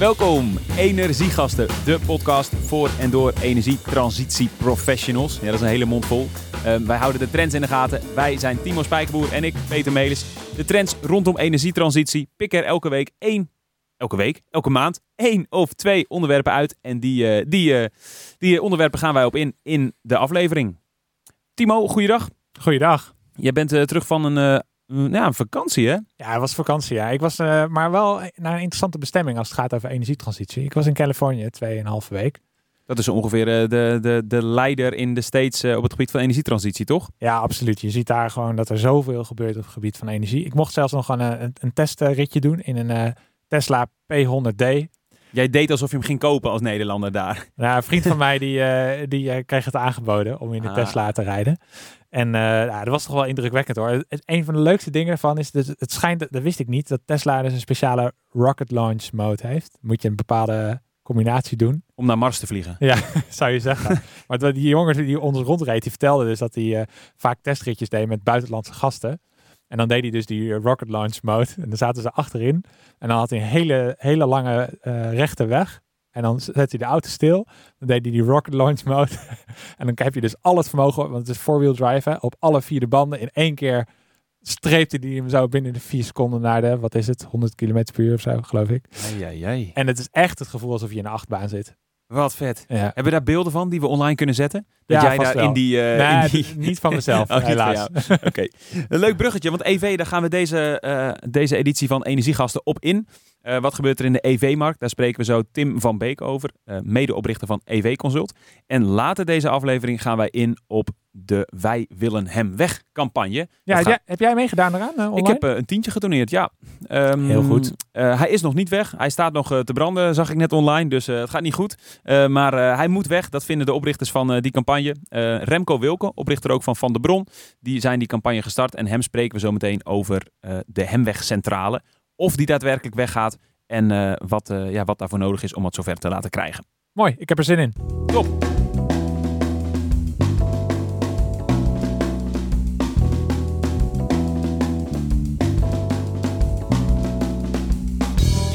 Welkom, Energiegasten, de podcast voor en door energietransitieprofessionals. Ja, dat is een hele mond vol. Ehm, wij houden de trends in de gaten. Wij zijn Timo Spijkerboer en ik, Peter Melis. De trends rondom energietransitie pikken er elke week één, elke week, elke maand, één of twee onderwerpen uit. En die, eh, die, eh, die onderwerpen gaan wij op in in de aflevering. Timo, goeiedag. Goeiedag. Jij bent eh, terug van een, ja, een vakantie, hè? Ja, het was vakantie. Ja. Ik was eh, maar wel naar een interessante bestemming als het gaat over energietransitie. Ik was in Californië tweeënhalve week. Dat is ongeveer eh, de, de, de leider in de States eh, op het gebied van energietransitie, toch? Ja, absoluut. Je ziet daar gewoon dat er zoveel gebeurt op het gebied van energie. Ik mocht zelfs nog een, een, een testritje doen in een Tesla P100D. Jij deed alsof je hem ging kopen als Nederlander daar. Nou, een vriend van mij die, eh, die eh, kreeg het aangeboden om in de Ah. Tesla te rijden. En eh ja, dat was toch wel indrukwekkend hoor. Het, een van de leukste dingen ervan is, dat het schijnt, dat wist ik niet, dat Tesla dus een speciale rocket launch mode heeft. Moet je een bepaalde combinatie doen. Om naar Mars te vliegen. Ja, zou je zeggen. maar die jongen die ons rondreed, die vertelde dus dat hij vaak testritjes deed met buitenlandse gasten. En dan deed hij dus die eh, rocket launch mode. En dan zaten ze achterin. En dan had hij een hele, hele lange eh, rechte weg. En dan zette hij de auto stil. Dan deed hij die rocket launch mode. en dan heb je dus al het vermogen, want het is four-wheel drive, hè, op alle vier de banden in één keer streepte hij hem zo binnen de vier seconden naar de, wat is het, 100 km per uur of zo, geloof ik. Ai, ai, ai. En het is echt het gevoel alsof je in een achtbaan zit. Wat vet. Ja. Hebben we daar beelden van die we online kunnen zetten? Dat Ja, jij daar in die... eh, Nee, in die... d- niet van mezelf, Oh, helaas. Oké. Een leuk bruggetje, want EV, daar gaan we deze, eh, deze editie van Energiegasten op in. Eh, wat gebeurt er in de EV-markt? Daar spreken we zo Tim van Beek over, medeoprichter van EV Consult. En later deze aflevering gaan wij in op de Wij willen hem weg campagne. Ja, heb, gaat- jij, heb jij meegedaan eraan Ik heb een tientje getoneerd, ja. Ehm, Heel goed. hij is nog niet weg. Hij staat nog te branden, zag ik net online. Dus het gaat niet goed. Maar hij moet weg. Dat vinden de oprichters van die campagne. Eh, Remco Wilke, oprichter ook van Van der Bron. Die zijn die campagne gestart. En hem spreken we zo meteen over eh, de Hemwegcentrale. Of die daadwerkelijk weggaat. En eh, wat, ja, wat daarvoor nodig is om het zover te laten krijgen. Mooi, ik heb er zin in. Top.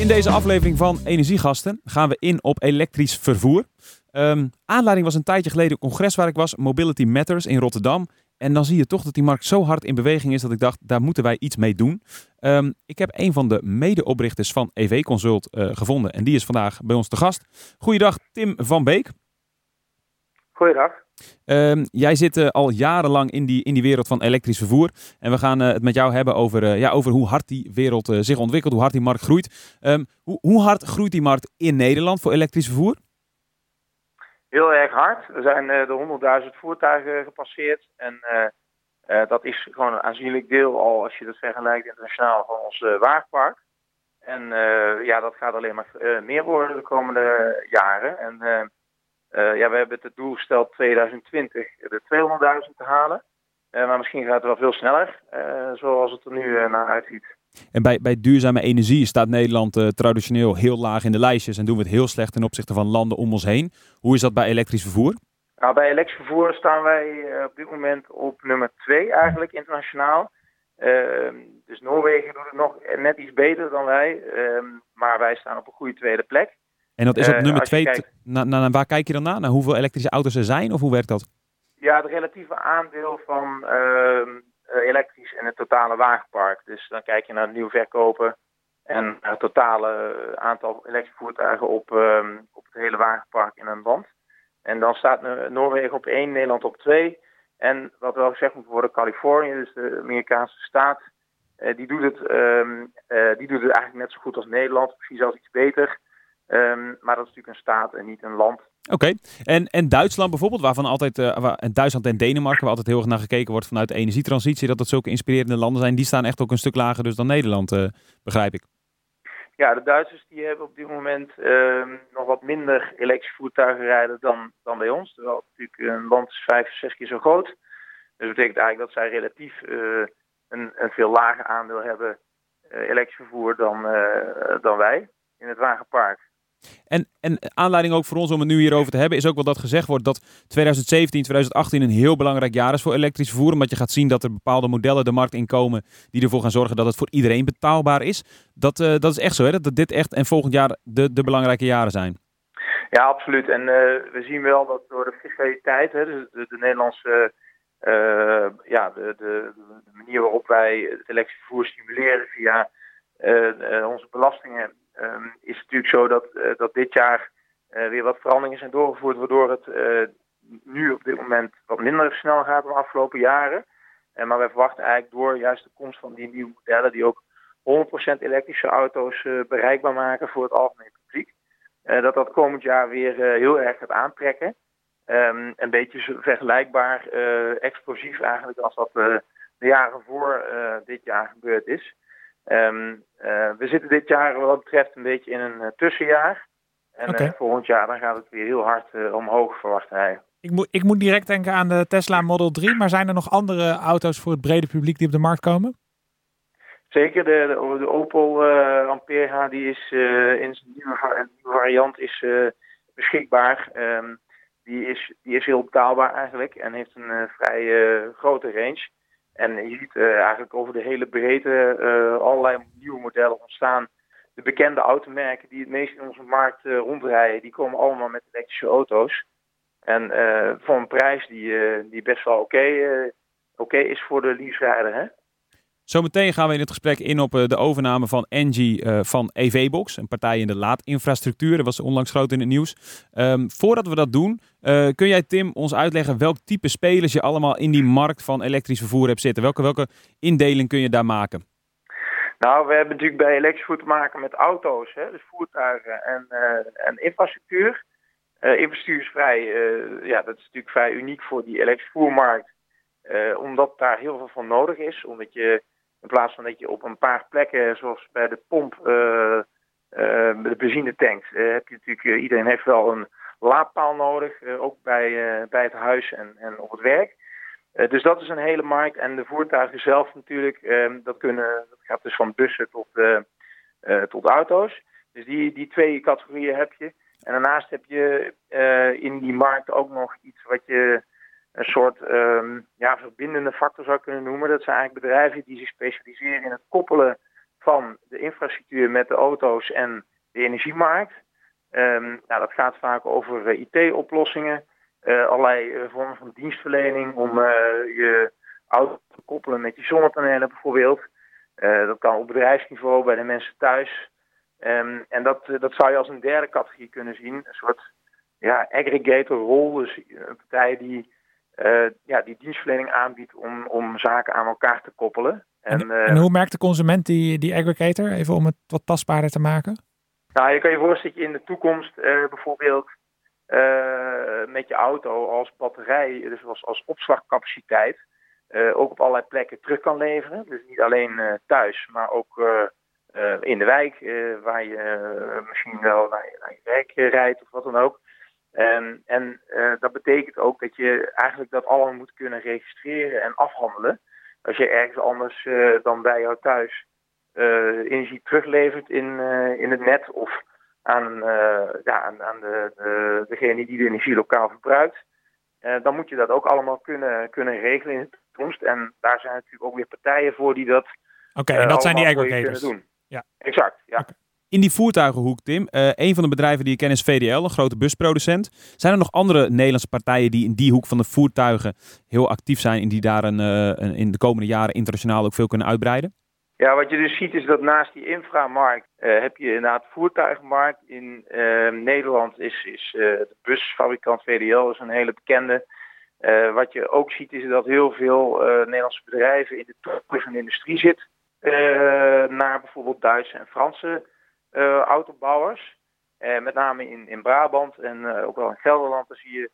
In deze aflevering van Energiegasten gaan we in op elektrisch vervoer. Ehm, aanleiding was een tijdje geleden een congres waar ik was, Mobility Matters in Rotterdam. En dan zie je toch dat die markt zo hard in beweging is dat ik dacht, daar moeten wij iets mee doen. Ehm, ik heb een van de medeoprichters van EV Consult eh, gevonden en die is vandaag bij ons te gast. Goeiedag Tim van Beek. Goeiedag. Ehm, jij zit eh, al jarenlang in die, in die wereld van elektrisch vervoer. En we gaan eh, het met jou hebben over, ja, over hoe hard die wereld zich ontwikkelt, hoe hard die markt groeit. Hoe, hoe hard groeit die markt in Nederland voor elektrisch vervoer? Heel erg hard. Er zijn eh, de 100.000 voertuigen gepasseerd. En eh, eh, dat is gewoon een aanzienlijk deel al, als je dat vergelijkt internationaal, van ons wagenpark. En ja, dat gaat alleen maar meer worden de komende jaren. En ja, we hebben het doel gesteld 2020 de 200.000 te halen. Maar misschien gaat het wel veel sneller, zoals het er nu naar uitziet. En bij, bij duurzame energie staat Nederland eh, traditioneel heel laag in de lijstjes en doen we het heel slecht ten opzichte van landen om ons heen. Hoe is dat bij elektrisch vervoer? Nou, bij elektrisch vervoer staan wij eh, op dit moment op nummer 2 eigenlijk internationaal. Ehm, dus Noorwegen doet het nog net iets beter dan wij. ehm, maar wij staan op een goede tweede plek. En dat is op Eh, nummer als je twee. kijkt- t- na, na, na- waar kijk je dan naar? Naar hoeveel elektrische auto's er zijn of hoe werkt dat? Ja, het relatieve aandeel van ehm, eh, elektrisch in het totale wagenpark. Dus dan kijk je naar nieuw verkopen en het totale eh, aantal elektrische voertuigen op, ehm, op het hele wagenpark in een land. En dan staat eh, Noorwegen op 1, Nederland op 2. En wat wel gezegd moet worden, Californië, dus de Amerikaanse staat, eh, die, doet het, eh, die doet het eigenlijk net zo goed als Nederland, misschien zelfs iets beter. Ehm, maar dat is natuurlijk een staat en niet een land. Oké. En, en Duitsland bijvoorbeeld, waarvan altijd, eh, waar, en Duitsland en Denemarken, waar altijd heel erg naar gekeken wordt vanuit de energietransitie, dat dat zulke inspirerende landen zijn, die staan echt ook een stuk lager dus dan Nederland, eh, begrijp ik. Ja, de Duitsers die hebben op dit moment ehm, nog wat minder elektrische voertuigen rijden dan, dan bij ons. Terwijl natuurlijk een land is vijf, zes keer zo groot. Dus dat betekent eigenlijk dat zij relatief eh, een, een veel lager aandeel hebben elektrisch vervoer dan, dan wij in het wagenpark. En, en aanleiding ook voor ons om het nu hierover te hebben, is ook wel dat gezegd wordt dat 2017, 2018 een heel belangrijk jaar is voor elektrisch vervoer. Omdat je gaat zien dat er bepaalde modellen de markt inkomen die ervoor gaan zorgen dat het voor iedereen betaalbaar is. Dat, uh, dat is echt zo, hè? dat dit echt en volgend jaar de, de belangrijke jaren zijn. Ja, absoluut. En uh, we zien wel dat door de fiscaliteit, hè, de, de, de Nederlandse uh, ja, de, de, de, manier waarop wij het elektrisch vervoer stimuleren via onze belastingen um, is het natuurlijk zo dat, uh, dat dit jaar uh, weer wat veranderingen zijn doorgevoerd, waardoor het uh, nu op dit moment wat minder snel gaat dan de afgelopen jaren. maar wij verwachten eigenlijk door juist de komst van die nieuwe modellen, die ook 100% elektrische auto's bereikbaar maken voor het algemeen publiek, dat dat komend jaar weer heel erg gaat aantrekken. Um, een beetje vergelijkbaar explosief eigenlijk als dat de jaren voor dit jaar gebeurd is. Um, uh, we zitten dit jaar wat betreft een beetje in een uh, tussenjaar. En okay. uh, volgend jaar dan gaat het weer heel hard omhoog, verwacht hij. Ik moet, ik moet direct denken aan de Tesla Model 3, maar zijn er nog andere auto's voor het brede publiek die op de markt komen? Zeker, de, de, de Opel Ampera die is in zijn nieuwe, variant is beschikbaar. Um, die, is, die is heel betaalbaar eigenlijk en heeft een vrij grote range. En je ziet uh, eigenlijk over de hele breedte uh, allerlei nieuwe modellen ontstaan. De bekende automerken die het meest in onze markt uh, rondrijden, die komen allemaal met elektrische auto's. En voor een prijs die, die best wel oké is voor de leaserijder. Hè? Zometeen gaan we in het gesprek in op de overname van Engie uh, van EVBox, een partij in de laadinfrastructuur. Dat was onlangs groot in het nieuws. Um, voordat we dat doen, uh, kun jij Tim ons uitleggen welk type spelers je allemaal in die markt van elektrisch vervoer hebt zitten? Welke, welke indeling kun je daar maken? Nou, we hebben natuurlijk bij elektrisch vervoer te maken met auto's, hè, dus voertuigen en, uh, en infrastructuur. infrastructuur is vrij, ja, dat is natuurlijk vrij uniek voor die elektrisch vervoermarkt. omdat daar heel veel van nodig is, omdat je in plaats van dat je op een paar plekken, zoals bij de pomp, uh, de benzinetank, uh, heb je natuurlijk, iedereen heeft wel een laadpaal nodig, ook bij, bij het huis en, en op het werk. dus dat is een hele markt. En de voertuigen zelf natuurlijk, ehm, dat, kunnen, dat gaat dus van bussen tot, tot auto's. Dus die, die twee categorieën heb je. En daarnaast heb je in die markt ook nog iets wat je een soort um, ja, verbindende factor zou kunnen noemen. Dat zijn eigenlijk bedrijven die zich specialiseren in het koppelen van de infrastructuur met de auto's en de energiemarkt. Um, nou, dat gaat vaak over uh, IT-oplossingen, uh, allerlei uh, vormen van dienstverlening om je auto te koppelen met je zonnepanelen bijvoorbeeld. dat kan op bedrijfsniveau bij de mensen thuis. Um, en dat, dat zou je als een derde categorie kunnen zien. Een soort ja, aggregator rol. Dus een partij die ja, die dienstverlening aanbiedt om, om zaken aan elkaar te koppelen. En, en, en, hoe merkt de consument die, die aggregator, even om het wat tastbaarder te maken? Nou, je kan je voorstellen dat je in de toekomst uh, bijvoorbeeld met je auto als batterij, dus als, als opslagcapaciteit, ook op allerlei plekken terug kan leveren. Dus niet alleen thuis, maar ook in de wijk, waar je misschien wel naar je, naar je werk rijdt of wat dan ook. Um, en uh, dat betekent ook dat je eigenlijk dat allemaal moet kunnen registreren en afhandelen. Als je ergens anders uh, dan bij jou thuis uh, energie teruglevert in, in het net of aan, ja, aan, aan de, de, degene die de energie lokaal verbruikt, dan moet je dat ook allemaal kunnen, kunnen regelen in de toekomst. En daar zijn natuurlijk ook weer partijen voor die dat. Oké, okay, en dat zijn die aggregators. Doen. Ja. Exact, ja. Okay. In die voertuigenhoek, Tim, uh, een van de bedrijven die je kent is VDL, een grote busproducent. Zijn er nog andere Nederlandse partijen die in die hoek van de voertuigen heel actief zijn en die daar een, een, in de komende jaren internationaal ook veel kunnen uitbreiden? Ja, wat je dus ziet is dat naast die inframarkt uh, heb je inderdaad voertuigenmarkt. In Nederland is, is de busfabrikant VDL is een hele bekende. wat je ook ziet is dat heel veel Nederlandse bedrijven in de toekomstige industrie zitten. naar bijvoorbeeld Duitse en Franse autobouwers. Uh, met name in, in Brabant en uh, ook wel in Gelderland dan zie je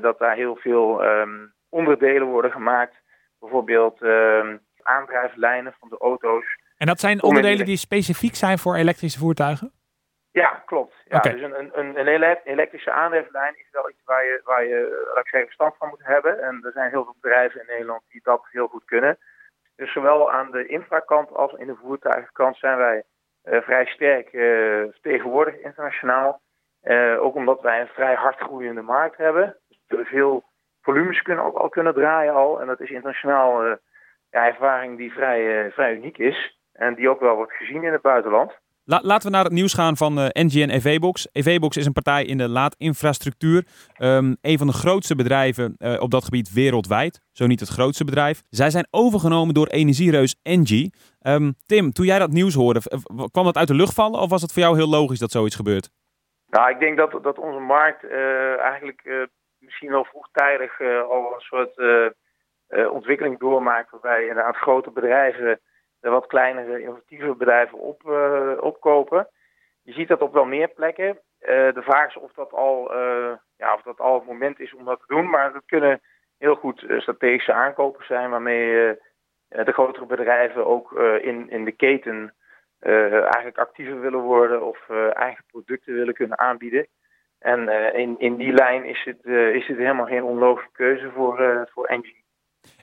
dat daar heel veel um, onderdelen worden gemaakt. Bijvoorbeeld um, aandrijflijnen van de auto's. En dat zijn onderdelen die specifiek zijn voor elektrische voertuigen? Ja, klopt. Ja, okay. Dus een, een, een elektrische aandrijflijn is wel iets waar je, waar je laat ik zeggen, verstand van moet hebben. En er zijn heel veel bedrijven in Nederland die dat heel goed kunnen. Dus zowel aan de infrakant als in de voertuigenkant zijn wij vrij sterk vertegenwoordigd internationaal. ook omdat wij een vrij hard groeiende markt hebben. Dus veel volumes kunnen ook al kunnen draaien al. En dat is internationaal ja, ervaring die vrij, vrij uniek is. En die ook wel wordt gezien in het buitenland. Laten we naar het nieuws gaan van uh, NGN EVBox. EVBox is een partij in de laadinfrastructuur. Um, een van de grootste bedrijven uh, op dat gebied wereldwijd. Zo niet het grootste bedrijf. Zij zijn overgenomen door energiereus Engie. Um, Tim, toen jij dat nieuws hoorde, kwam dat uit de lucht vallen? Of was het voor jou heel logisch dat zoiets gebeurt? Nou, ik denk dat, dat onze markt uh, eigenlijk misschien wel vroegtijdig al een soort ontwikkeling doormaakt. Waarbij inderdaad grote bedrijven de wat kleinere innovatieve bedrijven op, uh, opkopen. Je ziet dat op wel meer plekken. Uh, de vraag is of dat, al, uh, ja, of dat al het moment is om dat te doen. Maar het kunnen heel goed strategische aankopen zijn waarmee de grotere bedrijven ook in, in de keten eigenlijk actiever willen worden of eigen producten willen kunnen aanbieden. En in, in die lijn is het, is het helemaal geen onlogische keuze voor, voor Engie.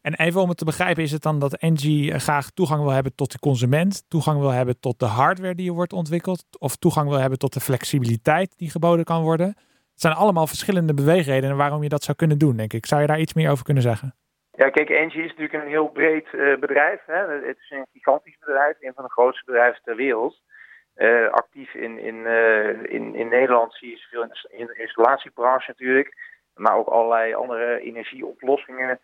En even om het te begrijpen, is het dan dat Engie eh, graag toegang wil hebben tot de consument, toegang wil hebben tot de hardware die er wordt ontwikkeld, of toegang wil hebben tot de flexibiliteit die geboden kan worden? Het zijn allemaal verschillende beweegredenen waarom je dat zou kunnen doen, denk ik. Zou je daar iets meer over kunnen zeggen? Ja, kijk, Engie is natuurlijk een heel breed uh, bedrijf. Hè. Het is een gigantisch bedrijf, een van de grootste bedrijven ter wereld. Uh, actief in, in, in, in Nederland zie je veel in de installatiebranche natuurlijk. Maar ook allerlei andere energieoplossingen eh,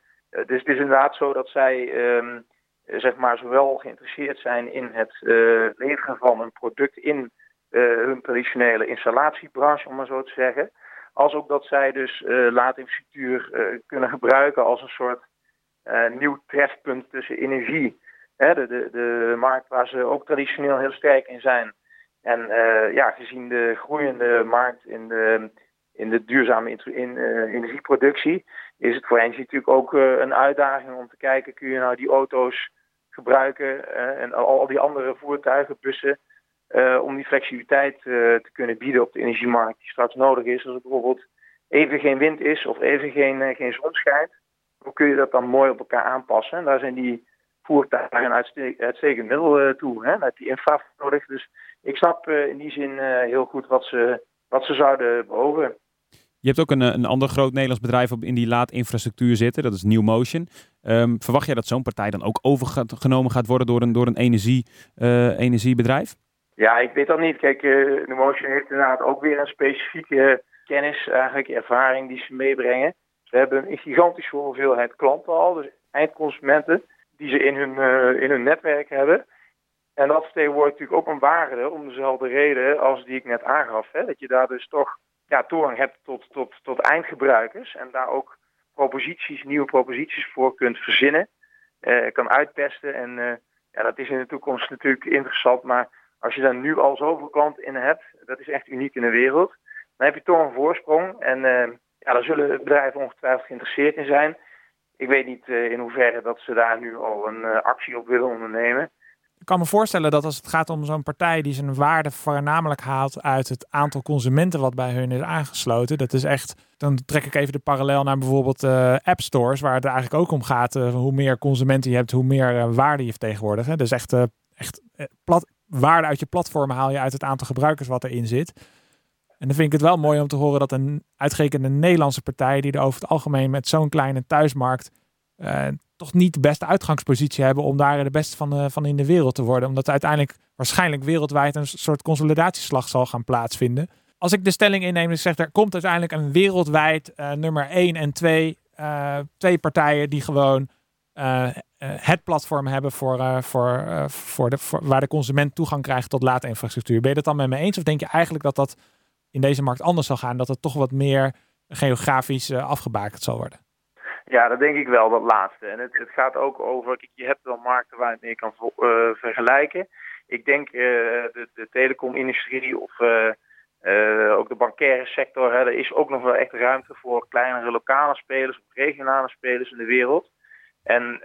dus het is inderdaad zo dat zij ehm, zeg maar zowel geïnteresseerd zijn in het uh, leveren van een product in hun traditionele installatiebranche, om maar zo te zeggen. Als ook dat zij dus uh, laadinfrastructuur kunnen gebruiken als een soort nieuw trefpunt tussen energie. Hè, de, de, de markt waar ze ook traditioneel heel sterk in zijn. En ja, gezien de groeiende markt in de, in de duurzame in, energieproductie, is het voor Engie natuurlijk ook uh, een uitdaging om te kijken, kun je nou die auto's gebruiken uh, en al, al, die andere voertuigen, bussen, om die flexibiliteit te kunnen bieden op de energiemarkt die straks nodig is. Als er bijvoorbeeld even geen wind is of even geen, geen zon schijnt, hoe kun je dat dan mooi op elkaar aanpassen? En daar zijn die voertuigen een uitstekend middel toe. Hè? Heb je infra nodig. Dus ik snap in die zin heel goed wat ze, wat ze zouden beogen. Je hebt ook een, een ander groot Nederlands bedrijf op in die laadinfrastructuur zitten. Dat is New Motion. Um, verwacht jij dat zo'n partij dan ook overgenomen gaat worden door een, door een energie, uh, energiebedrijf? Ja, ik weet dat niet. Kijk, uh, New Motion heeft inderdaad ook weer een specifieke kennis, eigenlijk ervaring die ze meebrengen. Ze hebben een gigantische hoeveelheid klanten al, dus eindconsumenten, die ze in hun, in hun netwerk hebben. En dat vertegenwoordigt natuurlijk ook een waarde om dezelfde reden als die ik net aangaf. Hè? Dat je daar dus toch ja, toegang hebt tot, tot, tot eindgebruikers en daar ook proposities, nieuwe proposities voor kunt verzinnen, uh, kan uittesten. En uh, ja, dat is in de toekomst natuurlijk interessant, maar als je daar nu al zoveel klanten in hebt, dat is echt uniek in de wereld, dan heb je toch een voorsprong. En uh, ja, daar zullen bedrijven ongetwijfeld geïnteresseerd in zijn. Ik weet niet in hoeverre dat ze daar nu al een actie op willen ondernemen. Ik kan me voorstellen dat als het gaat om zo'n partij die zijn waarde voornamelijk haalt uit het aantal consumenten wat bij hun is aangesloten. Dat is echt, dan trek ik even de parallel naar bijvoorbeeld uh, app stores, waar het eigenlijk ook om gaat. Uh, hoe meer consumenten je hebt, hoe meer uh, waarde je vertegenwoordigt. Dus echt, echt plat, waarde uit je platform haal je uit het aantal gebruikers wat erin zit. En dan vind ik het wel mooi om te horen dat een uitgerekende Nederlandse partij, die er over het algemeen met zo'n kleine thuismarkt toch niet de beste uitgangspositie hebben om daar de beste van, de, van in de wereld te worden. Omdat uiteindelijk waarschijnlijk wereldwijd een soort consolidatieslag zal gaan plaatsvinden. Als ik de stelling inneem, dus zeg er komt uiteindelijk een wereldwijd uh, nummer 1 en 2, uh, eh, twee partijen die gewoon het platform hebben voor, voor, voor de, waar de consument toegang krijgt tot laadinfrastructuur. Ben je dat dan met me eens? Of denk je eigenlijk dat dat in deze markt anders zal gaan? Dat het toch wat meer geografisch afgebakend zal worden? Ja, dat denk ik wel, dat laatste. En het, het gaat ook over, kijk, je hebt wel markten waar je het mee kan uh, vergelijken. Ik denk uh, de, de telecomindustrie of uh, ook de bankaire sector, hè, er is ook nog wel echt ruimte voor kleinere lokale spelers of regionale spelers in de wereld. En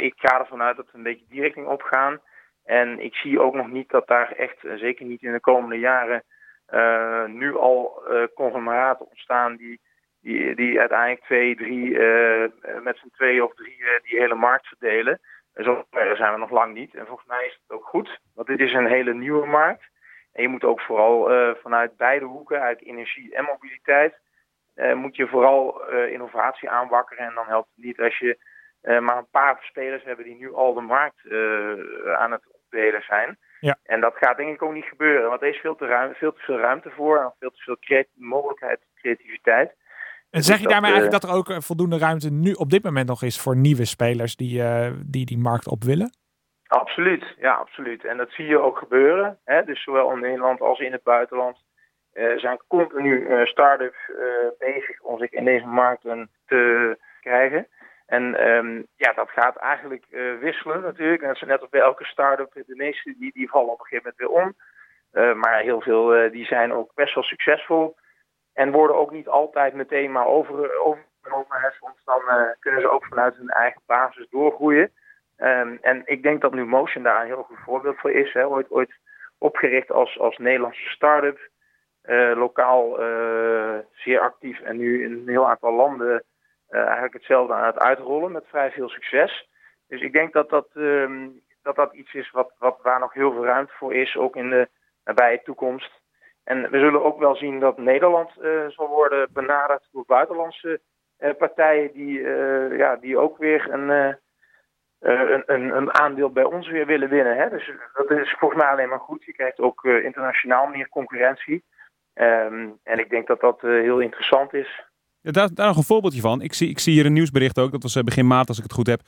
ik ga ervan uit dat we een beetje die richting opgaan. En ik zie ook nog niet dat daar echt, zeker niet in de komende jaren, nu al conglomeraten ontstaan die die, die uiteindelijk twee, drie, uh, met z'n twee of drie uh, die hele markt verdelen. Zover zijn we nog lang niet. En volgens mij is het ook goed, want dit is een hele nieuwe markt. En je moet ook vooral uh, vanuit beide hoeken, uit energie en mobiliteit, uh, moet je vooral uh, innovatie aanwakkeren. En dan helpt het niet als je maar een paar spelers hebben die nu al de markt aan het opdelen zijn. Ja. En dat gaat denk ik ook niet gebeuren, want er is veel te, ruim, veel te veel ruimte voor en veel te veel creat mogelijkheid, creativiteit. En zeg je daarmee eigenlijk dat er ook voldoende ruimte nu op dit moment nog is voor nieuwe spelers die die, die markt op willen? Absoluut, ja, absoluut. En dat zie je ook gebeuren. Hè? Dus zowel in Nederland als in het buitenland uh, zijn continu uh, start-ups uh, bezig om zich in deze markten te krijgen. En um, ja, dat gaat eigenlijk wisselen natuurlijk. En net als bij elke start-up. De meeste die, die vallen op een gegeven moment weer om. maar heel veel die zijn ook best wel succesvol. En worden ook niet altijd meteen maar over, overgenomen. Soms dan kunnen ze ook vanuit hun eigen basis doorgroeien. Um, en ik denk dat nu Motion daar een heel goed voorbeeld voor is. Hè. Ooit, ooit opgericht als, als Nederlandse start-up. Uh, lokaal uh, zeer actief en nu in een heel aantal landen eigenlijk hetzelfde aan het uitrollen met vrij veel succes. Dus ik denk dat dat, um, dat, dat iets is wat, wat, waar nog heel veel ruimte voor is, ook in de nabije toekomst. En we zullen ook wel zien dat Nederland zal worden benaderd door buitenlandse partijen die, ja, die ook weer een een, een, een, aandeel bij ons weer willen winnen. Hè? Dus dat is volgens mij alleen maar goed. Je krijgt ook internationaal meer concurrentie. Um, en ik denk dat dat heel interessant is. Ja, daar, daar nog een voorbeeldje van. Ik zie, ik zie hier een nieuwsbericht ook, dat was begin maart als ik het goed heb,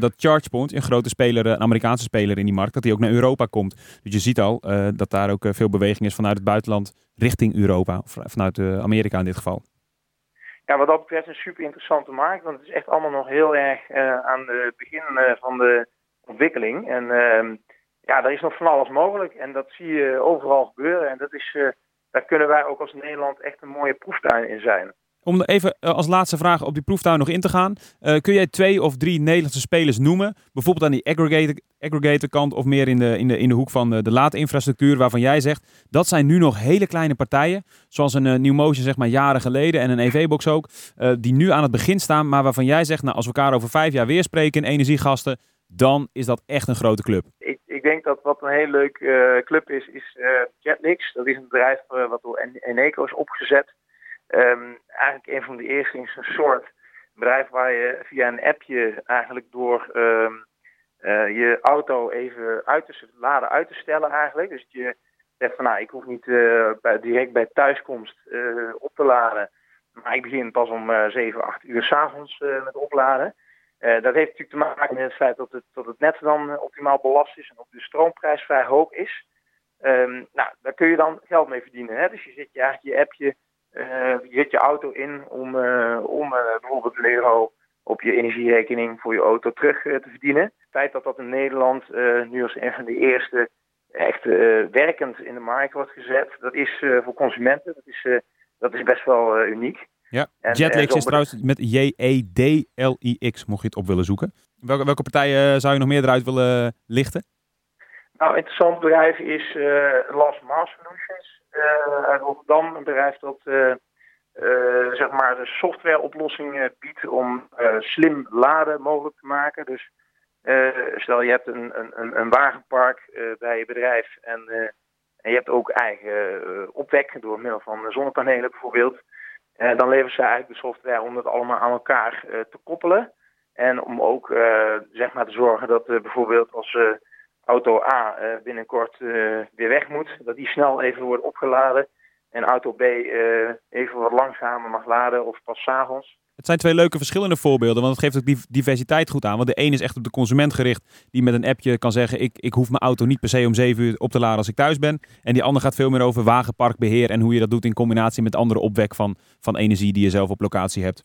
dat ChargePoint, een grote speler, een Amerikaanse speler in die markt, dat die ook naar Europa komt. Dus je ziet al dat daar ook veel beweging is vanuit het buitenland richting Europa, of vanuit Amerika in dit geval ja, wat dat betreft een super interessante markt. Want het is echt allemaal nog heel erg aan het begin van de ontwikkeling. En uh, ja, er is nog van alles mogelijk. En dat zie je overal gebeuren. En dat is, daar kunnen wij ook als Nederland echt een mooie proeftuin in zijn. Om even eh, als laatste vraag op die proeftuin nog in te gaan. Uh, kun jij twee of drie Nederlandse spelers noemen? Bijvoorbeeld aan die aggregator, aggregator kant of meer in de, in de, in de hoek van de, de laadinfrastructuur. Waarvan jij zegt, dat zijn nu nog hele kleine partijen. Zoals een uh, New Motion zeg maar jaren geleden en een EV-box ook. Die nu aan het begin staan. Maar waarvan jij zegt, nou, als we elkaar over vijf jaar weer spreken in energiegasten. Dan is dat echt een grote club. Ik, ik denk dat wat een hele leuke club is, is Jetlix. Dat is een bedrijf wat door Eneco is opgezet. Um, eigenlijk een van de eerste in zijn soort bedrijf waar je via een appje eigenlijk door um, uh, je auto even uit te laden uit te stellen eigenlijk. Dus je zegt van nou ik hoef niet uh, bij, direct bij thuiskomst uh, op te laden. Maar ik begin pas om 7, 8 uur s'avonds met opladen. dat heeft natuurlijk te maken met het feit dat het, dat het net dan optimaal belast is en ook de stroomprijs vrij hoog is. Um, nou, daar kun je dan geld mee verdienen. Hè? Dus je zet je eigenlijk je appje je zet je auto in om, uh, om uh, bijvoorbeeld een euro op je energierekening voor je auto terug te verdienen. Het feit dat dat in Nederland nu als een van de eerste echt werkend in de markt wordt gezet, dat is voor consumenten dat is, dat is best wel uniek. Ja, en, Jetlix is trouwens met J-E-D-L-I-X, mocht je het op willen zoeken. Welke, welke partijen zou je nog meer eruit willen lichten? Nou, een interessant bedrijf is Last Mass Solutions uh, uit Rotterdam. Een bedrijf dat uh, uh, zeg maar de softwareoplossingen biedt om slim laden mogelijk te maken. Dus stel je hebt een, een, een wagenpark bij je bedrijf en, en je hebt ook eigen opwek door middel van zonnepanelen bijvoorbeeld. dan leveren ze eigenlijk de software om dat allemaal aan elkaar te koppelen. En om ook zeg maar te zorgen dat bijvoorbeeld als auto A uh, binnenkort uh, weer weg moet, dat die snel even wordt opgeladen. En auto B uh, even wat langzamer mag laden of pas s'avonds. Het zijn twee leuke verschillende voorbeelden, want het geeft ook die diversiteit goed aan. Want de een is echt op de consument gericht, die met een appje kan zeggen: ik, ik hoef mijn auto niet per se om 7 uur op te laden als ik thuis ben. En die ander gaat veel meer over wagenparkbeheer en hoe je dat doet in combinatie met andere opwek van, van energie die je zelf op locatie hebt.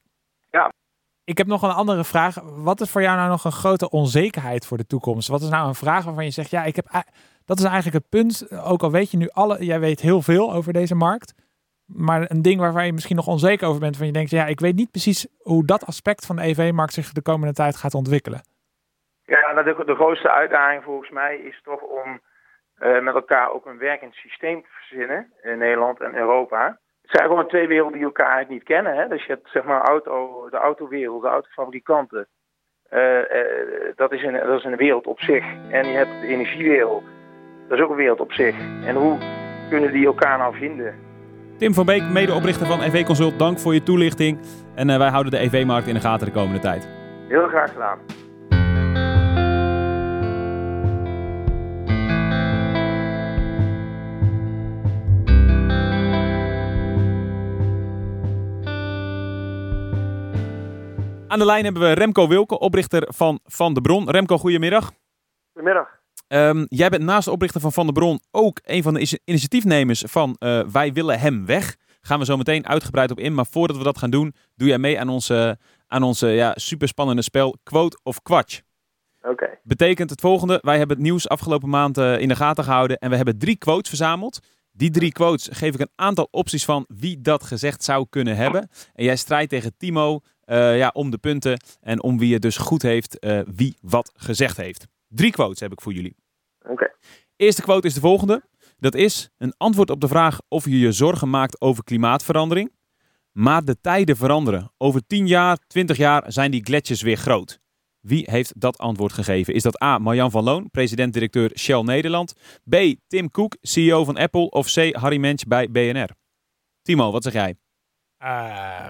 Ik heb nog een andere vraag. Wat is voor jou nou nog een grote onzekerheid voor de toekomst? Wat is nou een vraag waarvan je zegt, ja, ik heb, dat is eigenlijk het punt. Ook al weet je nu alle, jij weet heel veel over deze markt. Maar een ding waarvan je misschien nog onzeker over bent. Van je denkt, ja, ik weet niet precies hoe dat aspect van de EV-markt zich de komende tijd gaat ontwikkelen. Ja, de, de grootste uitdaging volgens mij is toch om uh, met elkaar ook een werkend systeem te verzinnen in Nederland en Europa. Het zijn gewoon twee werelden die elkaar niet kennen. Hè? Dus je hebt zeg maar auto, de autowereld, de autofabrikanten. Uh, dat, is een, dat is een wereld op zich. En je hebt de energiewereld. Dat is ook een wereld op zich. En hoe kunnen die elkaar nou vinden? Tim van Beek, medeoprichter van EV Consult, dank voor je toelichting. En wij houden de EV-markt in de gaten de komende tijd. Heel graag gedaan. Aan de lijn hebben we Remco Wilke, oprichter van Van de Bron. Remco, goedemiddag. Goedemiddag. Um, jij bent naast de oprichter van Van de Bron ook een van de initiatiefnemers van uh, Wij willen hem weg. Gaan we zo meteen uitgebreid op in. Maar voordat we dat gaan doen, doe jij mee aan onze, aan onze ja, superspannende spel Quote of Quatsch. Oké. Betekent het volgende. Wij hebben het nieuws afgelopen maand uh, in de gaten gehouden. En we hebben drie quotes verzameld. Die drie quotes geef ik een aantal opties van wie dat gezegd zou kunnen hebben. En jij strijdt tegen Timo uh, ja, om de punten en om wie het dus goed heeft, uh, wie wat gezegd heeft. Drie quotes heb ik voor jullie. Oké. Eerste quote is de volgende. Dat is een antwoord op de vraag of je je zorgen maakt over klimaatverandering. Maar de tijden veranderen. Over 10 jaar, 20 jaar zijn die gletsjers weer groot. Wie heeft dat antwoord gegeven? Is dat A. Marjan van Loon, president-directeur Shell Nederland? B. Tim Cook, CEO van Apple? Of C. Harry Mensch bij BNR? Timo, wat zeg jij? Uh,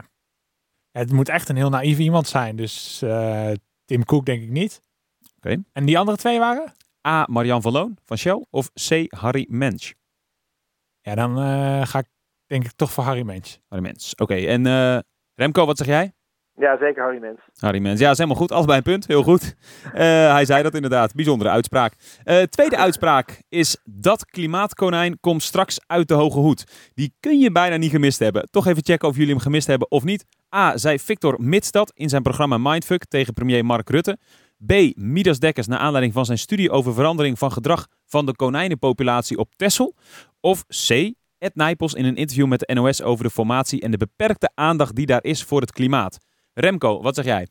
het moet echt een heel naïef iemand zijn. Dus uh, Tim Cook denk ik niet. Oké. En die andere twee waren? A. Marian van Loon van Shell of C. Harry Mensch? Ja, dan uh, ga ik denk ik toch voor Harry Mensch. Harry Mensch. Oké, en uh, Remco, wat zeg jij? Ja, zeker Harry Mens. Harry Mens. Ja, is helemaal goed. Allebei een punt. Heel goed. Uh, hij zei dat inderdaad. Bijzondere uitspraak. Uh, tweede uitspraak is dat klimaatkonijn komt straks uit de hoge hoed. Die kun je bijna niet gemist hebben. Toch even checken of jullie hem gemist hebben of niet. A. Zei Victor Midstad in zijn programma Mindfuck tegen premier Mark Rutte. B. Midas Dekkers naar aanleiding van zijn studie over verandering van gedrag van de konijnenpopulatie op Texel. Of C. Ed Nijpels in een interview met de NOS over de formatie en de beperkte aandacht die daar is voor het klimaat. Remco, wat zeg jij?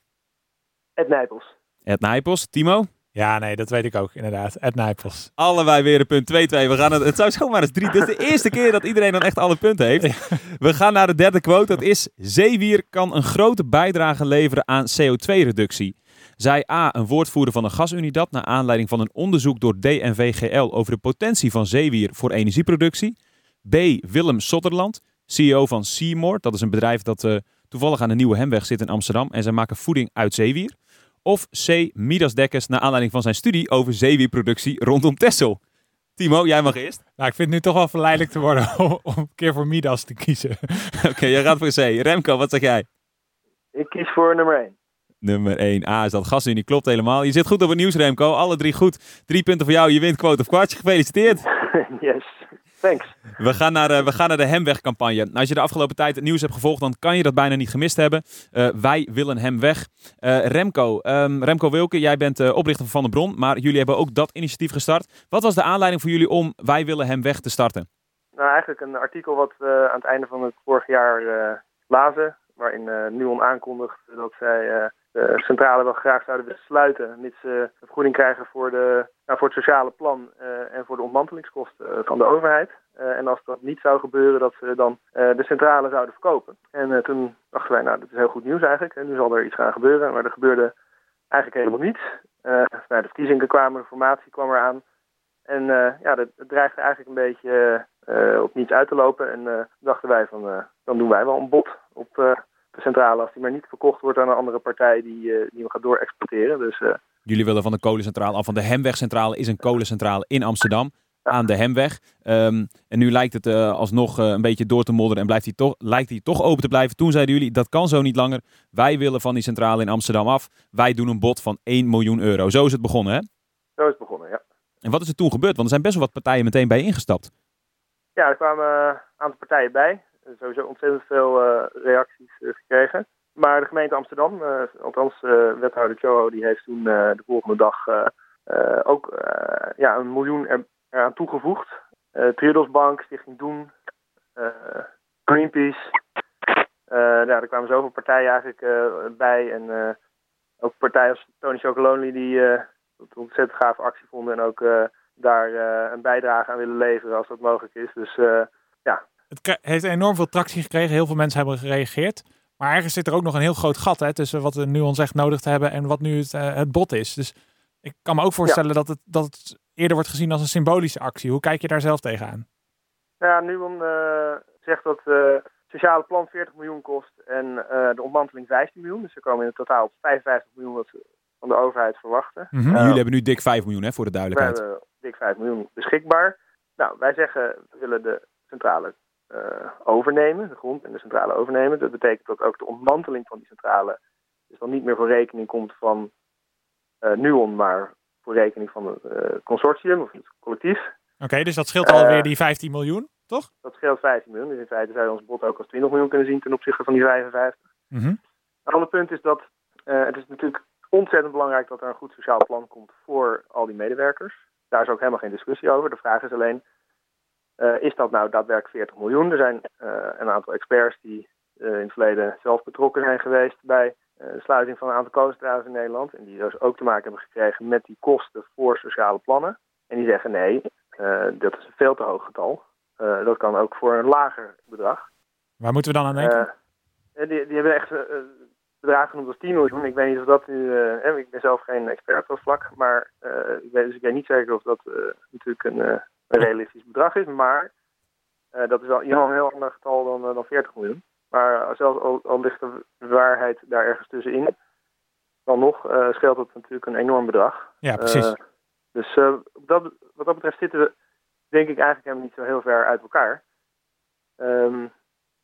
Ed Nijpels. Ed Nijpels. Timo? Ja, nee, dat weet ik ook inderdaad. Ed Nijpels. Allebei weer een punt 2-2. We gaan het, het zou zomaar eens drie. Dit is de eerste keer dat iedereen dan echt alle punten heeft. We gaan naar de derde quote. Dat is: Zeewier kan een grote bijdrage leveren aan CO2-reductie. Zij A, een woordvoerder van een gasunidad naar aanleiding van een onderzoek door DNVGL over de potentie van zeewier voor energieproductie. B, Willem Sotterland, CEO van Seymour. Dat is een bedrijf dat uh, toevallig aan de Nieuwe Hemweg zit in Amsterdam. En zij maken voeding uit zeewier. Of C. Midas Dekkers naar aanleiding van zijn studie over zeewierproductie rondom Texel. Timo, jij mag eerst. Nou, ik vind het nu toch wel verleidelijk te worden om, een keer voor Midas te kiezen. Oké, okay, jij gaat voor C. Remco, wat zeg jij? Ik kies voor nummer 1. Nummer 1 A is dat gasunie. Klopt helemaal. Je zit goed op het nieuws, Remco. Alle drie goed. Drie punten voor jou. Je wint quote of kwartje. Gefeliciteerd. yes. Thanks. We gaan, naar, uh, we gaan naar de Hemweg-campagne. Als je de afgelopen tijd het nieuws hebt gevolgd, dan kan je dat bijna niet gemist hebben. Uh, wij willen hem weg. Uh, Remco, um, Remco Wilke, jij bent oprichter van Van de Bron, maar jullie hebben ook dat initiatief gestart. Wat was de aanleiding voor jullie om Wij willen hem weg te starten? Nou, eigenlijk een artikel wat we aan het einde van het vorig jaar lazen, waarin Nuon aankondigt dat zij de centrale wel graag zouden willen sluiten, mits ze vergoeding krijgen voor, de, nou, voor het sociale plan uh, en voor de ontmantelingskosten van de overheid. En als dat niet zou gebeuren, dat ze dan de centrale zouden verkopen. En toen dachten wij, nou, dat is heel goed nieuws eigenlijk. En nu zal er iets gaan gebeuren. Maar er gebeurde eigenlijk helemaal niets. nou, de verkiezingen kwamen, de formatie kwam eraan. En ja, dat, dat dreigde eigenlijk een beetje op niets uit te lopen. En dachten wij van, dan doen wij wel een bod op centrale als die maar niet verkocht wordt aan een andere partij die, uh, die hem gaat doorexporteren. Dus, uh, Jullie willen van de kolencentrale af. Van de Hemwegcentrale is een kolencentrale in Amsterdam. Aan de Hemweg. Um, en nu lijkt het uh, alsnog een beetje door te modderen en blijft die toch, lijkt die toch open te blijven. Toen zeiden jullie, dat kan zo niet langer. Wij willen van die centrale in Amsterdam af. Wij doen een bod van 1 miljoen euro. Zo is het begonnen, hè? Zo is het begonnen, ja. En wat is er toen gebeurd? Want er zijn best wel wat partijen meteen bij ingestapt. Ja, er kwamen een aantal partijen bij sowieso ontzettend veel uh, reacties uh, gekregen. Maar de gemeente Amsterdam, uh, althans wethouder Choho, die heeft toen de volgende dag ook ja, een miljoen er, eraan toegevoegd. Triodos Bank, Stichting Doen, Greenpeace. nou, er kwamen zoveel partijen eigenlijk bij. En ook partijen als Tony Chocolonely die het ontzettend gaaf actie vonden. En ook daar een bijdrage aan willen leveren als dat mogelijk is. Dus het heeft enorm veel tractie gekregen. Heel veel mensen hebben gereageerd. Maar ergens zit er ook nog een heel groot gat hè, tussen wat we nu ons echt nodig te hebben en wat nu het, uh, het bot is. Dus ik kan me ook voorstellen dat, het, dat het eerder wordt gezien als een symbolische actie. Hoe kijk je daar zelf tegenaan? Ja, Nuon uh, zegt dat het sociale plan 40 miljoen kost en de ontmanteling 15 miljoen. Dus ze komen in het totaal op 55 miljoen wat ze van de overheid verwachten. Mm -hmm. Jullie hebben nu dik 5 miljoen hè, voor de duidelijkheid. We hebben dik 5 miljoen beschikbaar. Nou, wij zeggen we willen de centrale uh, overnemen, de grond en de centrale overnemen. Dat betekent dat ook de ontmanteling van die centrale dus dan niet meer voor rekening komt van uh, Nuon, maar voor rekening van het uh, consortium of het collectief. Oké, okay, dus dat scheelt alweer die 15 miljoen, toch? Dat scheelt 15 miljoen. Dus in feite zou je ons bod ook als 20 miljoen kunnen zien ten opzichte van die 55. Mm -hmm. Een ander punt is dat het is natuurlijk ontzettend belangrijk dat er een goed sociaal plan komt voor al die medewerkers. Daar is ook helemaal geen discussie over. De vraag is alleen, uh, is dat nou daadwerkelijk 40 miljoen? Er zijn uh, een aantal experts die uh, in het verleden zelf betrokken zijn geweest bij de sluiting van een aantal kolencentrales in Nederland. En die dus ook te maken hebben gekregen met die kosten voor sociale plannen. En die zeggen nee, dat is een veel te hoog getal. dat kan ook voor een lager bedrag. Waar moeten we dan aan denken? die, die hebben echt bedragen genoemd als 10 miljoen. Ik weet niet of dat nu. Uh, ik ben zelf geen expert op dat vlak. Maar uh, ik weet, dus ik weet niet zeker of dat uh, natuurlijk een, een, realistisch bedrag is. Maar dat is wel een heel ander getal dan, dan 40 miljoen. Maar zelfs al, al, ligt de waarheid daar ergens tussenin. Dan nog scheelt het natuurlijk een enorm bedrag. Ja, precies. dus dat, wat dat betreft zitten we denk ik eigenlijk helemaal niet zo heel ver uit elkaar. Um,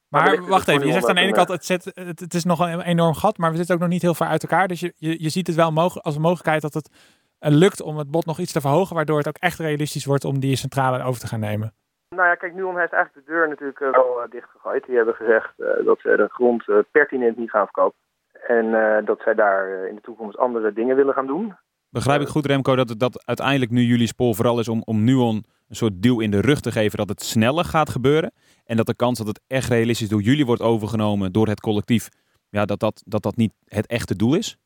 maar, wacht even, je zegt aan de ene kant, het, zet, het, het, is nog een enorm gat, maar we zitten ook nog niet heel ver uit elkaar. Dus je, je, je ziet het wel mogelijk, als een mogelijkheid dat het uh, lukt om het bod nog iets te verhogen, waardoor het ook echt realistisch wordt om die centrale over te gaan nemen. Nou ja, kijk, Nuon heeft eigenlijk de deur natuurlijk uh, wel uh, dichtgegooid. Die hebben gezegd dat ze de grond pertinent niet gaan verkopen. En dat zij daar in de toekomst andere dingen willen gaan doen. Begrijp ik goed, Remco, dat, het, dat uiteindelijk nu jullie spoor vooral is om, om Nuon een soort duw in de rug te geven dat het sneller gaat gebeuren. En dat de kans dat het echt realistisch door jullie wordt overgenomen door het collectief, ja, dat, dat, dat dat niet het echte doel is?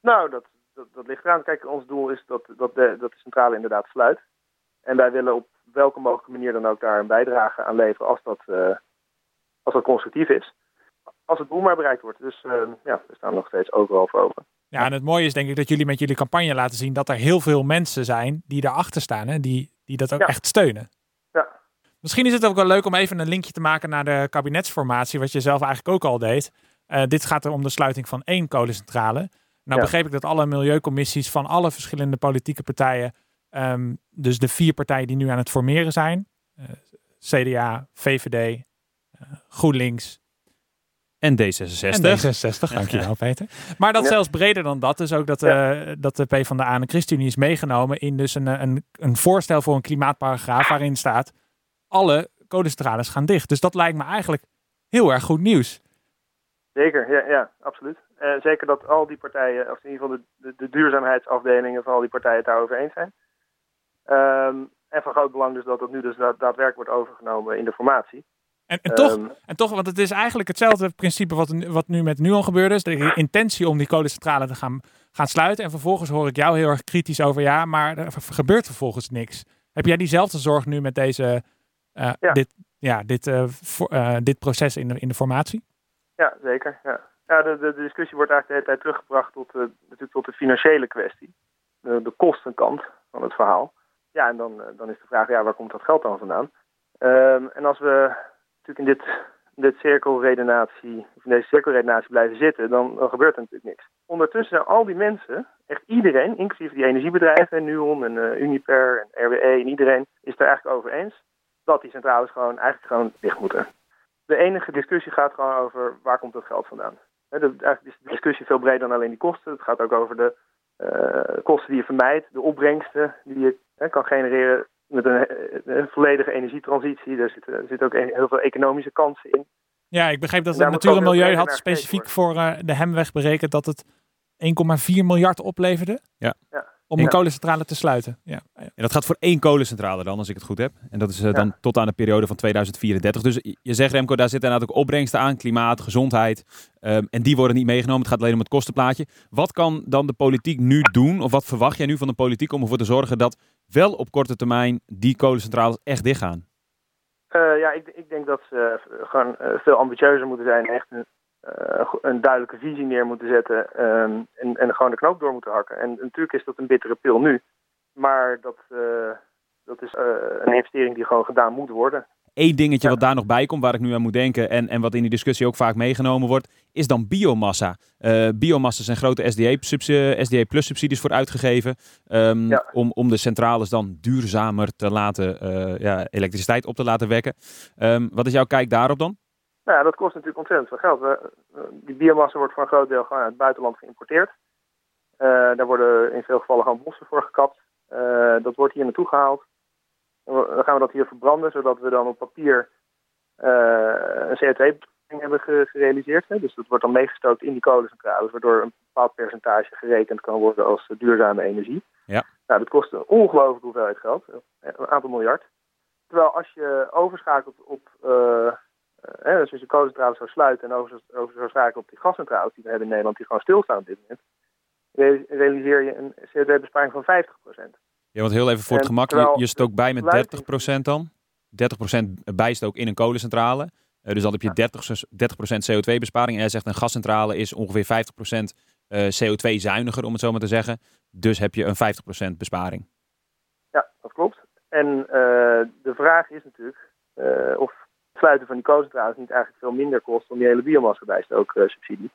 Nou, dat, dat, dat ligt eraan. Kijk, ons doel is dat, dat, de, dat de centrale inderdaad sluit. En wij willen op welke mogelijke manier dan ook daar een bijdrage aan leveren als dat, uh, als dat constructief is. Als het doel maar bereikt wordt. Dus uh, ja, we staan nog steeds overal voor open. Ja, en het mooie is denk ik dat jullie met jullie campagne laten zien dat er heel veel mensen zijn die daarachter staan. Hè? Die, die dat ook ja. echt steunen. Ja. Misschien is het ook wel leuk om even een linkje te maken naar de kabinetsformatie, wat je zelf eigenlijk ook al deed. Uh, dit gaat er om de sluiting van één kolencentrale. Nou Ja. begreep ik dat alle milieucommissies van alle verschillende politieke partijen, ehm, dus de vier partijen die nu aan het formeren zijn, eh, CDA, VVD, eh, GroenLinks En D66. en D66, dankjewel Peter. Maar dat Ja. zelfs breder dan dat, dus ook dat, eh dat de PvdA en de ChristenUnie is meegenomen in dus een, een, een voorstel voor een klimaatparagraaf waarin staat alle kolencentrales gaan dicht. Dus dat lijkt me eigenlijk heel erg goed nieuws. Zeker, ja, ja absoluut. Eh, zeker dat al die partijen, of in ieder geval de, de, de duurzaamheidsafdelingen van al die partijen het daarover eens zijn. Ehm, en van groot belang dus dat het nu dus daad- daadwerkelijk wordt overgenomen in de formatie. En, en, toch, Ehm, en toch, want het is eigenlijk hetzelfde principe wat, nu- wat nu met Nuon gebeurde. is de intentie om die kolencentrale te gaan, gaan sluiten. En vervolgens hoor ik jou heel erg kritisch over, ja, maar er gebeurt vervolgens niks. Heb jij diezelfde zorg nu met deze, eh, Ja. dit, ja, dit, voor- eh, dit proces in de, in de formatie? Ja, zeker. Ja. Ja, de, de, discussie wordt eigenlijk de hele tijd teruggebracht tot, de, natuurlijk tot de financiële kwestie. De, de kostenkant van het verhaal. Ja, en dan, eh, dan is de vraag, ja, waar komt dat geld dan vandaan? Ehm, en als we natuurlijk in dit, dit cirkelredenatie, of in deze cirkelredenatie blijven zitten, dan, dan gebeurt er natuurlijk niks. Ondertussen zijn al die mensen, echt iedereen, inclusief die energiebedrijven, Nuon en eh, Uniper en RWE en iedereen, is het er eigenlijk over eens dat die centrales gewoon eigenlijk gewoon dicht moeten. De enige discussie gaat gewoon over waar komt dat geld vandaan. Hè, de, eigenlijk is de discussie veel breder dan alleen die kosten. Het gaat ook over de eh, kosten die je vermijdt, de opbrengsten die je hè, kan genereren met een, eh, een volledige energietransitie. Er zitten er zitten ook een- heel veel economische kansen in. Ja, ik begreep dat Daar het Natuur en Milieu had specifiek voor eh, de Hemweg berekend dat het 1,4 miljard opleverde. Ja. Ja. Om een kolencentrale te sluiten. Ja. En dat gaat voor één kolencentrale dan, als ik het goed heb. En dat is eh, dan tot aan de periode van 2034. Dus je- zegt Remco, daar zitten inderdaad ook opbrengsten aan. Klimaat, gezondheid. ehm, en die worden niet meegenomen. Het gaat alleen om het kostenplaatje. Wat kan dan de politiek nu doen? Of wat verwacht jij nu van de politiek om ervoor te zorgen dat wel op korte termijn die kolencentrales echt dichtgaan? Eh, ja, ik, ik denk dat ze eh, gewoon veel ambitieuzer moeten zijn echt een een duidelijke visie neer moeten zetten ehm, en, en gewoon de knoop door moeten hakken. En natuurlijk is dat een bittere pil nu, maar dat, dat is een investering die gewoon gedaan moet worden. Eén dingetje wat daar nog bij komt, waar ik nu aan moet denken en, en wat in die discussie ook vaak meegenomen wordt, is dan biomassa. Uh, biomassa zijn grote SDA, SDA Plus subsidies voor uitgegeven um, om, om de centrales dan duurzamer te laten, uh, ja, elektriciteit op te laten wekken. Um, wat is jouw kijk daarop dan? Nou ja, dat kost natuurlijk ontzettend veel geld. We, die biomassa wordt voor een groot deel gewoon uit het buitenland geïmporteerd. Uh, daar worden in veel gevallen gewoon bossen voor gekapt. dat wordt hier naartoe gehaald. Dan gaan we dat hier verbranden, zodat we dan op papier uh, een CO2 hebben gerealiseerd. Hè. Dus dat wordt dan meegestookt in die kolencentrales, waardoor een bepaald percentage gerekend kan worden als duurzame energie. Ja. Nou, dat kost een ongelooflijke hoeveelheid geld, een aantal miljard. Terwijl als je overschakelt op, hè, dus als je kolencentrales zou sluiten en over, over zou schakelen op die gascentrales die we hebben in Nederland, die gewoon stilstaan op dit moment, realiseer je een CO2-besparing van 50%. Ja, want heel even voor het gemak, je, je stookt bij met 30% dan. 30% bijstook in een kolencentrale. Uh, dus dan heb je 30, 30% CO2-besparing. En hij zegt een gascentrale is ongeveer 50% uh, CO2-zuiniger, om het zo maar te zeggen. Dus heb je een 50% besparing. Ja, dat klopt. En uh, de vraag is natuurlijk of sluiten van die kolencentrales niet eigenlijk veel minder kost dan die hele biomassa bijstook-subsidie.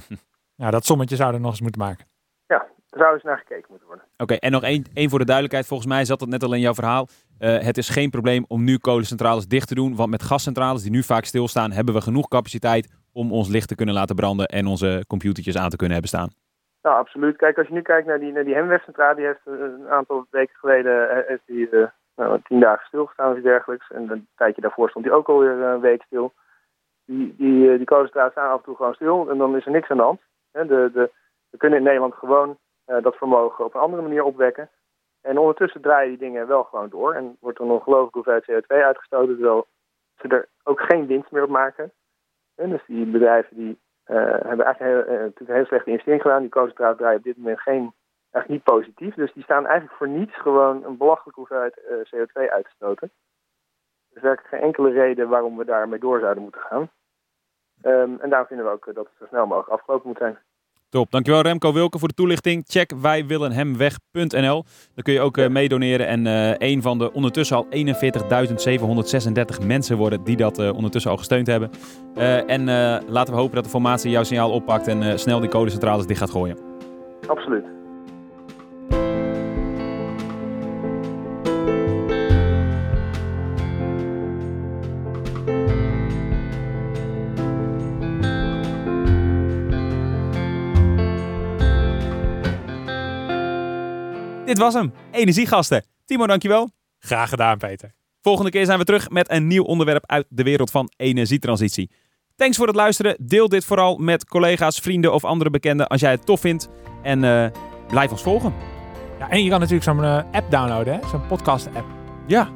ja, dat sommetje zouden we nog eens moeten maken. Ja, daar zou eens naar gekeken moeten worden. Oké, en nog één, één voor de duidelijkheid. Volgens mij zat het net al in jouw verhaal. Uh, het is geen probleem om nu kolencentrales dicht te doen. Want met gascentrales die nu vaak stilstaan, hebben we genoeg capaciteit om ons licht te kunnen laten branden en onze computertjes aan te kunnen hebben staan. Nou, absoluut. Kijk, als je nu kijkt naar die, naar die Hemwegcentrale, die heeft een aantal weken geleden eh, heeft die, uh, nou, tien dagen stilgestaan of iets dergelijks. En een tijdje daarvoor stond die ook alweer een week stil. Die, die, die kolencentrales staan af en toe gewoon stil en dan is er niks aan de hand. De, de, we kunnen in Nederland gewoon uh, dat vermogen op een andere manier opwekken. En ondertussen draaien die dingen wel gewoon door. En wordt er een ongelooflijke hoeveelheid CO2 uitgestoten, terwijl ze er ook geen winst meer op maken. En dus die bedrijven die hebben eigenlijk heel, natuurlijk een heel slechte investering gedaan. Die concentraat draaien op dit moment geen, eigenlijk niet positief. Dus die staan eigenlijk voor niets gewoon een belachelijke hoeveelheid CO2 uit te stoten. Er is geen enkele reden waarom we daarmee door zouden moeten gaan. Um, en daarom vinden we ook dat het zo snel mogelijk afgelopen moet zijn. Top. Dankjewel Remco Wilke voor de toelichting. Check wijwillenhemweg.nl. Dan kun je ook uh, meedoneren en uh, een van de ondertussen al 41.736 mensen worden die dat uh, ondertussen al gesteund hebben. en laten we hopen dat de formatie jouw signaal oppakt en snel die kolencentrales dicht gaat gooien. Absoluut. Dit was hem. Energiegasten. Timo, dankjewel. Graag gedaan, Peter. Volgende keer zijn we terug met een nieuw onderwerp uit de wereld van energietransitie. Thanks voor het luisteren. Deel dit vooral met collega's, vrienden of andere bekenden als jij het tof vindt. En uh, blijf ons volgen. Ja, en je kan natuurlijk zo'n uh, app downloaden, zo'n podcast-app. Ja.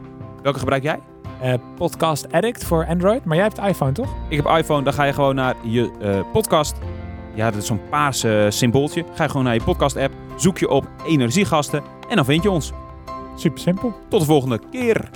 Welke gebruik jij? Uh, podcast Addict voor Android. Maar jij hebt iPhone, toch? Ik heb iPhone. Dan ga je gewoon naar je podcast. Ja, dat is zo'n paars symbooltje. Ga gewoon naar je podcast-app zoek je op energiegasten en dan vind je ons. Super simpel. Tot de volgende keer.